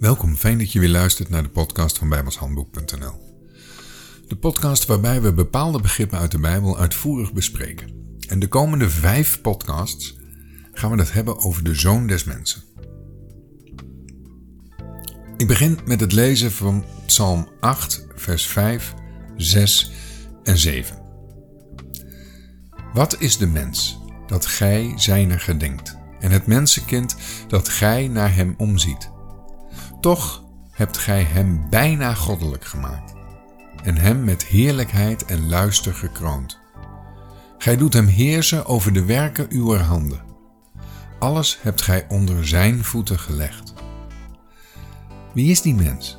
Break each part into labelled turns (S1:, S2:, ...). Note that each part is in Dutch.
S1: Welkom, fijn dat je weer luistert naar de podcast van bijbelshandboek.nl. De podcast waarbij we bepaalde begrippen uit de Bijbel uitvoerig bespreken. En de komende vijf podcasts gaan we het hebben over de Zoon des Mensen. Ik begin met het lezen van Psalm 8, vers 5, 6 en 7. Wat is de mens dat gij zijner gedenkt, en het mensenkind dat gij naar hem omziet? Toch hebt gij hem bijna goddelijk gemaakt en hem met heerlijkheid en luister gekroond. Gij doet hem heersen over de werken uwer handen. Alles hebt gij onder zijn voeten gelegd. Wie is die mens?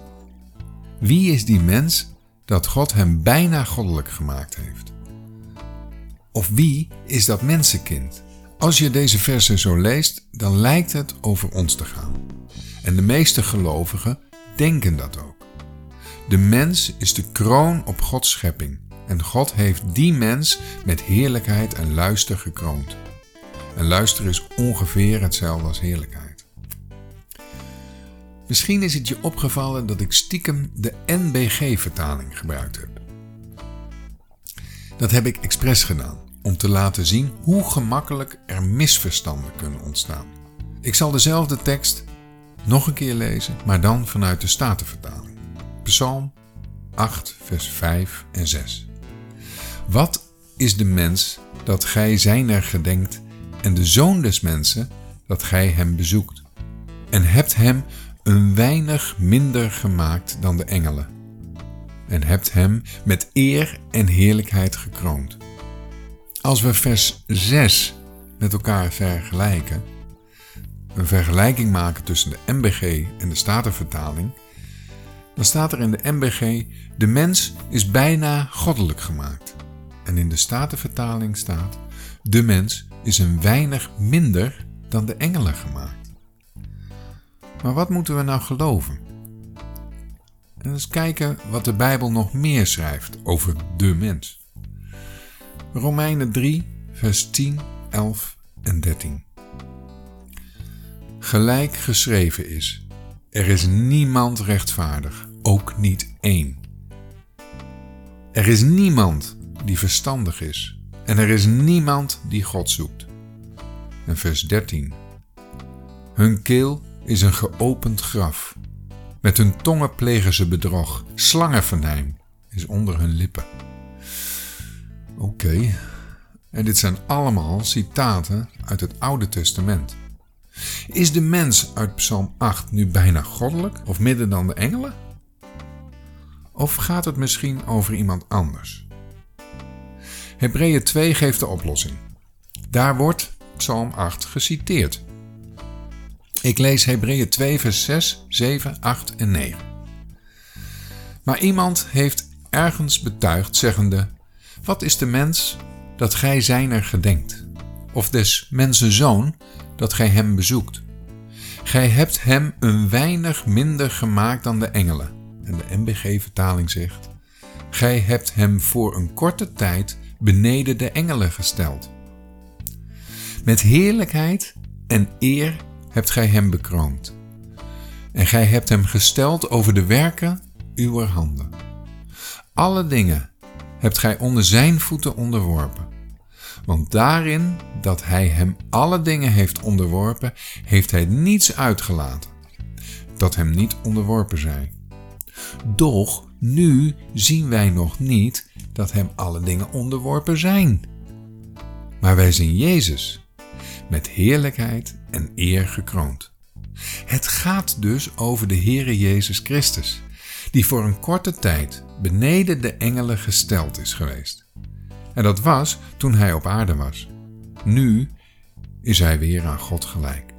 S1: Wie is die mens dat God hem bijna goddelijk gemaakt heeft? Of wie is dat mensenkind? Als je deze versen zo leest, dan lijkt het over ons te gaan. En de meeste gelovigen denken dat ook. De mens is de kroon op Gods schepping en God heeft die mens met heerlijkheid en luister gekroond. En luister is ongeveer hetzelfde als heerlijkheid. Misschien is het je opgevallen dat ik stiekem de NBG-vertaling gebruikt heb. Dat heb ik expres gedaan om te laten zien hoe gemakkelijk er misverstanden kunnen ontstaan. Ik zal dezelfde tekst nog een keer lezen, maar dan vanuit de Statenvertaling. Psalm 8, vers 5 en 6. Wat is de mens dat gij zijner gedenkt en de zoon des mensen dat gij hem bezoekt en hebt hem een weinig minder gemaakt dan de engelen en hebt hem met eer en heerlijkheid gekroond. Als we vers 6 met elkaar vergelijken, een vergelijking maken tussen de MBG en de Statenvertaling, dan staat er in de MBG: De mens is bijna goddelijk gemaakt. En in de Statenvertaling staat: De mens is een weinig minder dan de engelen gemaakt. Maar wat moeten we nou geloven? En eens kijken wat de Bijbel nog meer schrijft over de mens. Romeinen 3, vers 10, 11 en 13 gelijk geschreven is: Er is niemand rechtvaardig, ook niet één. Er is niemand die verstandig is, en er is niemand die God zoekt. En vers 13. Hun keel is een geopend graf. Met hun tongen plegen ze bedrog. Slangenvenijn is onder hun lippen. Oké, en dit zijn allemaal citaten uit het Oude Testament. Is de mens uit Psalm 8 nu bijna goddelijk of midden dan de engelen? Of gaat het misschien over iemand anders? Hebreeën 2 geeft de oplossing. Daar wordt Psalm 8 geciteerd. Ik lees Hebreeën 2 vers 6, 7, 8 en 9. Maar iemand heeft ergens betuigd zeggende: Wat is de mens dat gij zijner gedenkt? Of des mensen zoon dat gij hem bezoekt. Gij hebt hem een weinig minder gemaakt dan de engelen. En de MBG-vertaling zegt: Gij hebt hem voor een korte tijd beneden de engelen gesteld. Met heerlijkheid en eer hebt gij hem bekroond. En gij hebt hem gesteld over de werken uwer handen. Alle dingen hebt gij onder zijn voeten onderworpen. Want daarin dat hij hem alle dingen heeft onderworpen, heeft hij niets uitgelaten dat hem niet onderworpen zij. Doch nu zien wij nog niet dat hem alle dingen onderworpen zijn. Maar wij zien Jezus met heerlijkheid en eer gekroond. Het gaat dus over de Heere Jezus Christus, die voor een korte tijd beneden de engelen gesteld is geweest. En dat was toen hij op aarde was. Nu is hij weer aan God gelijk.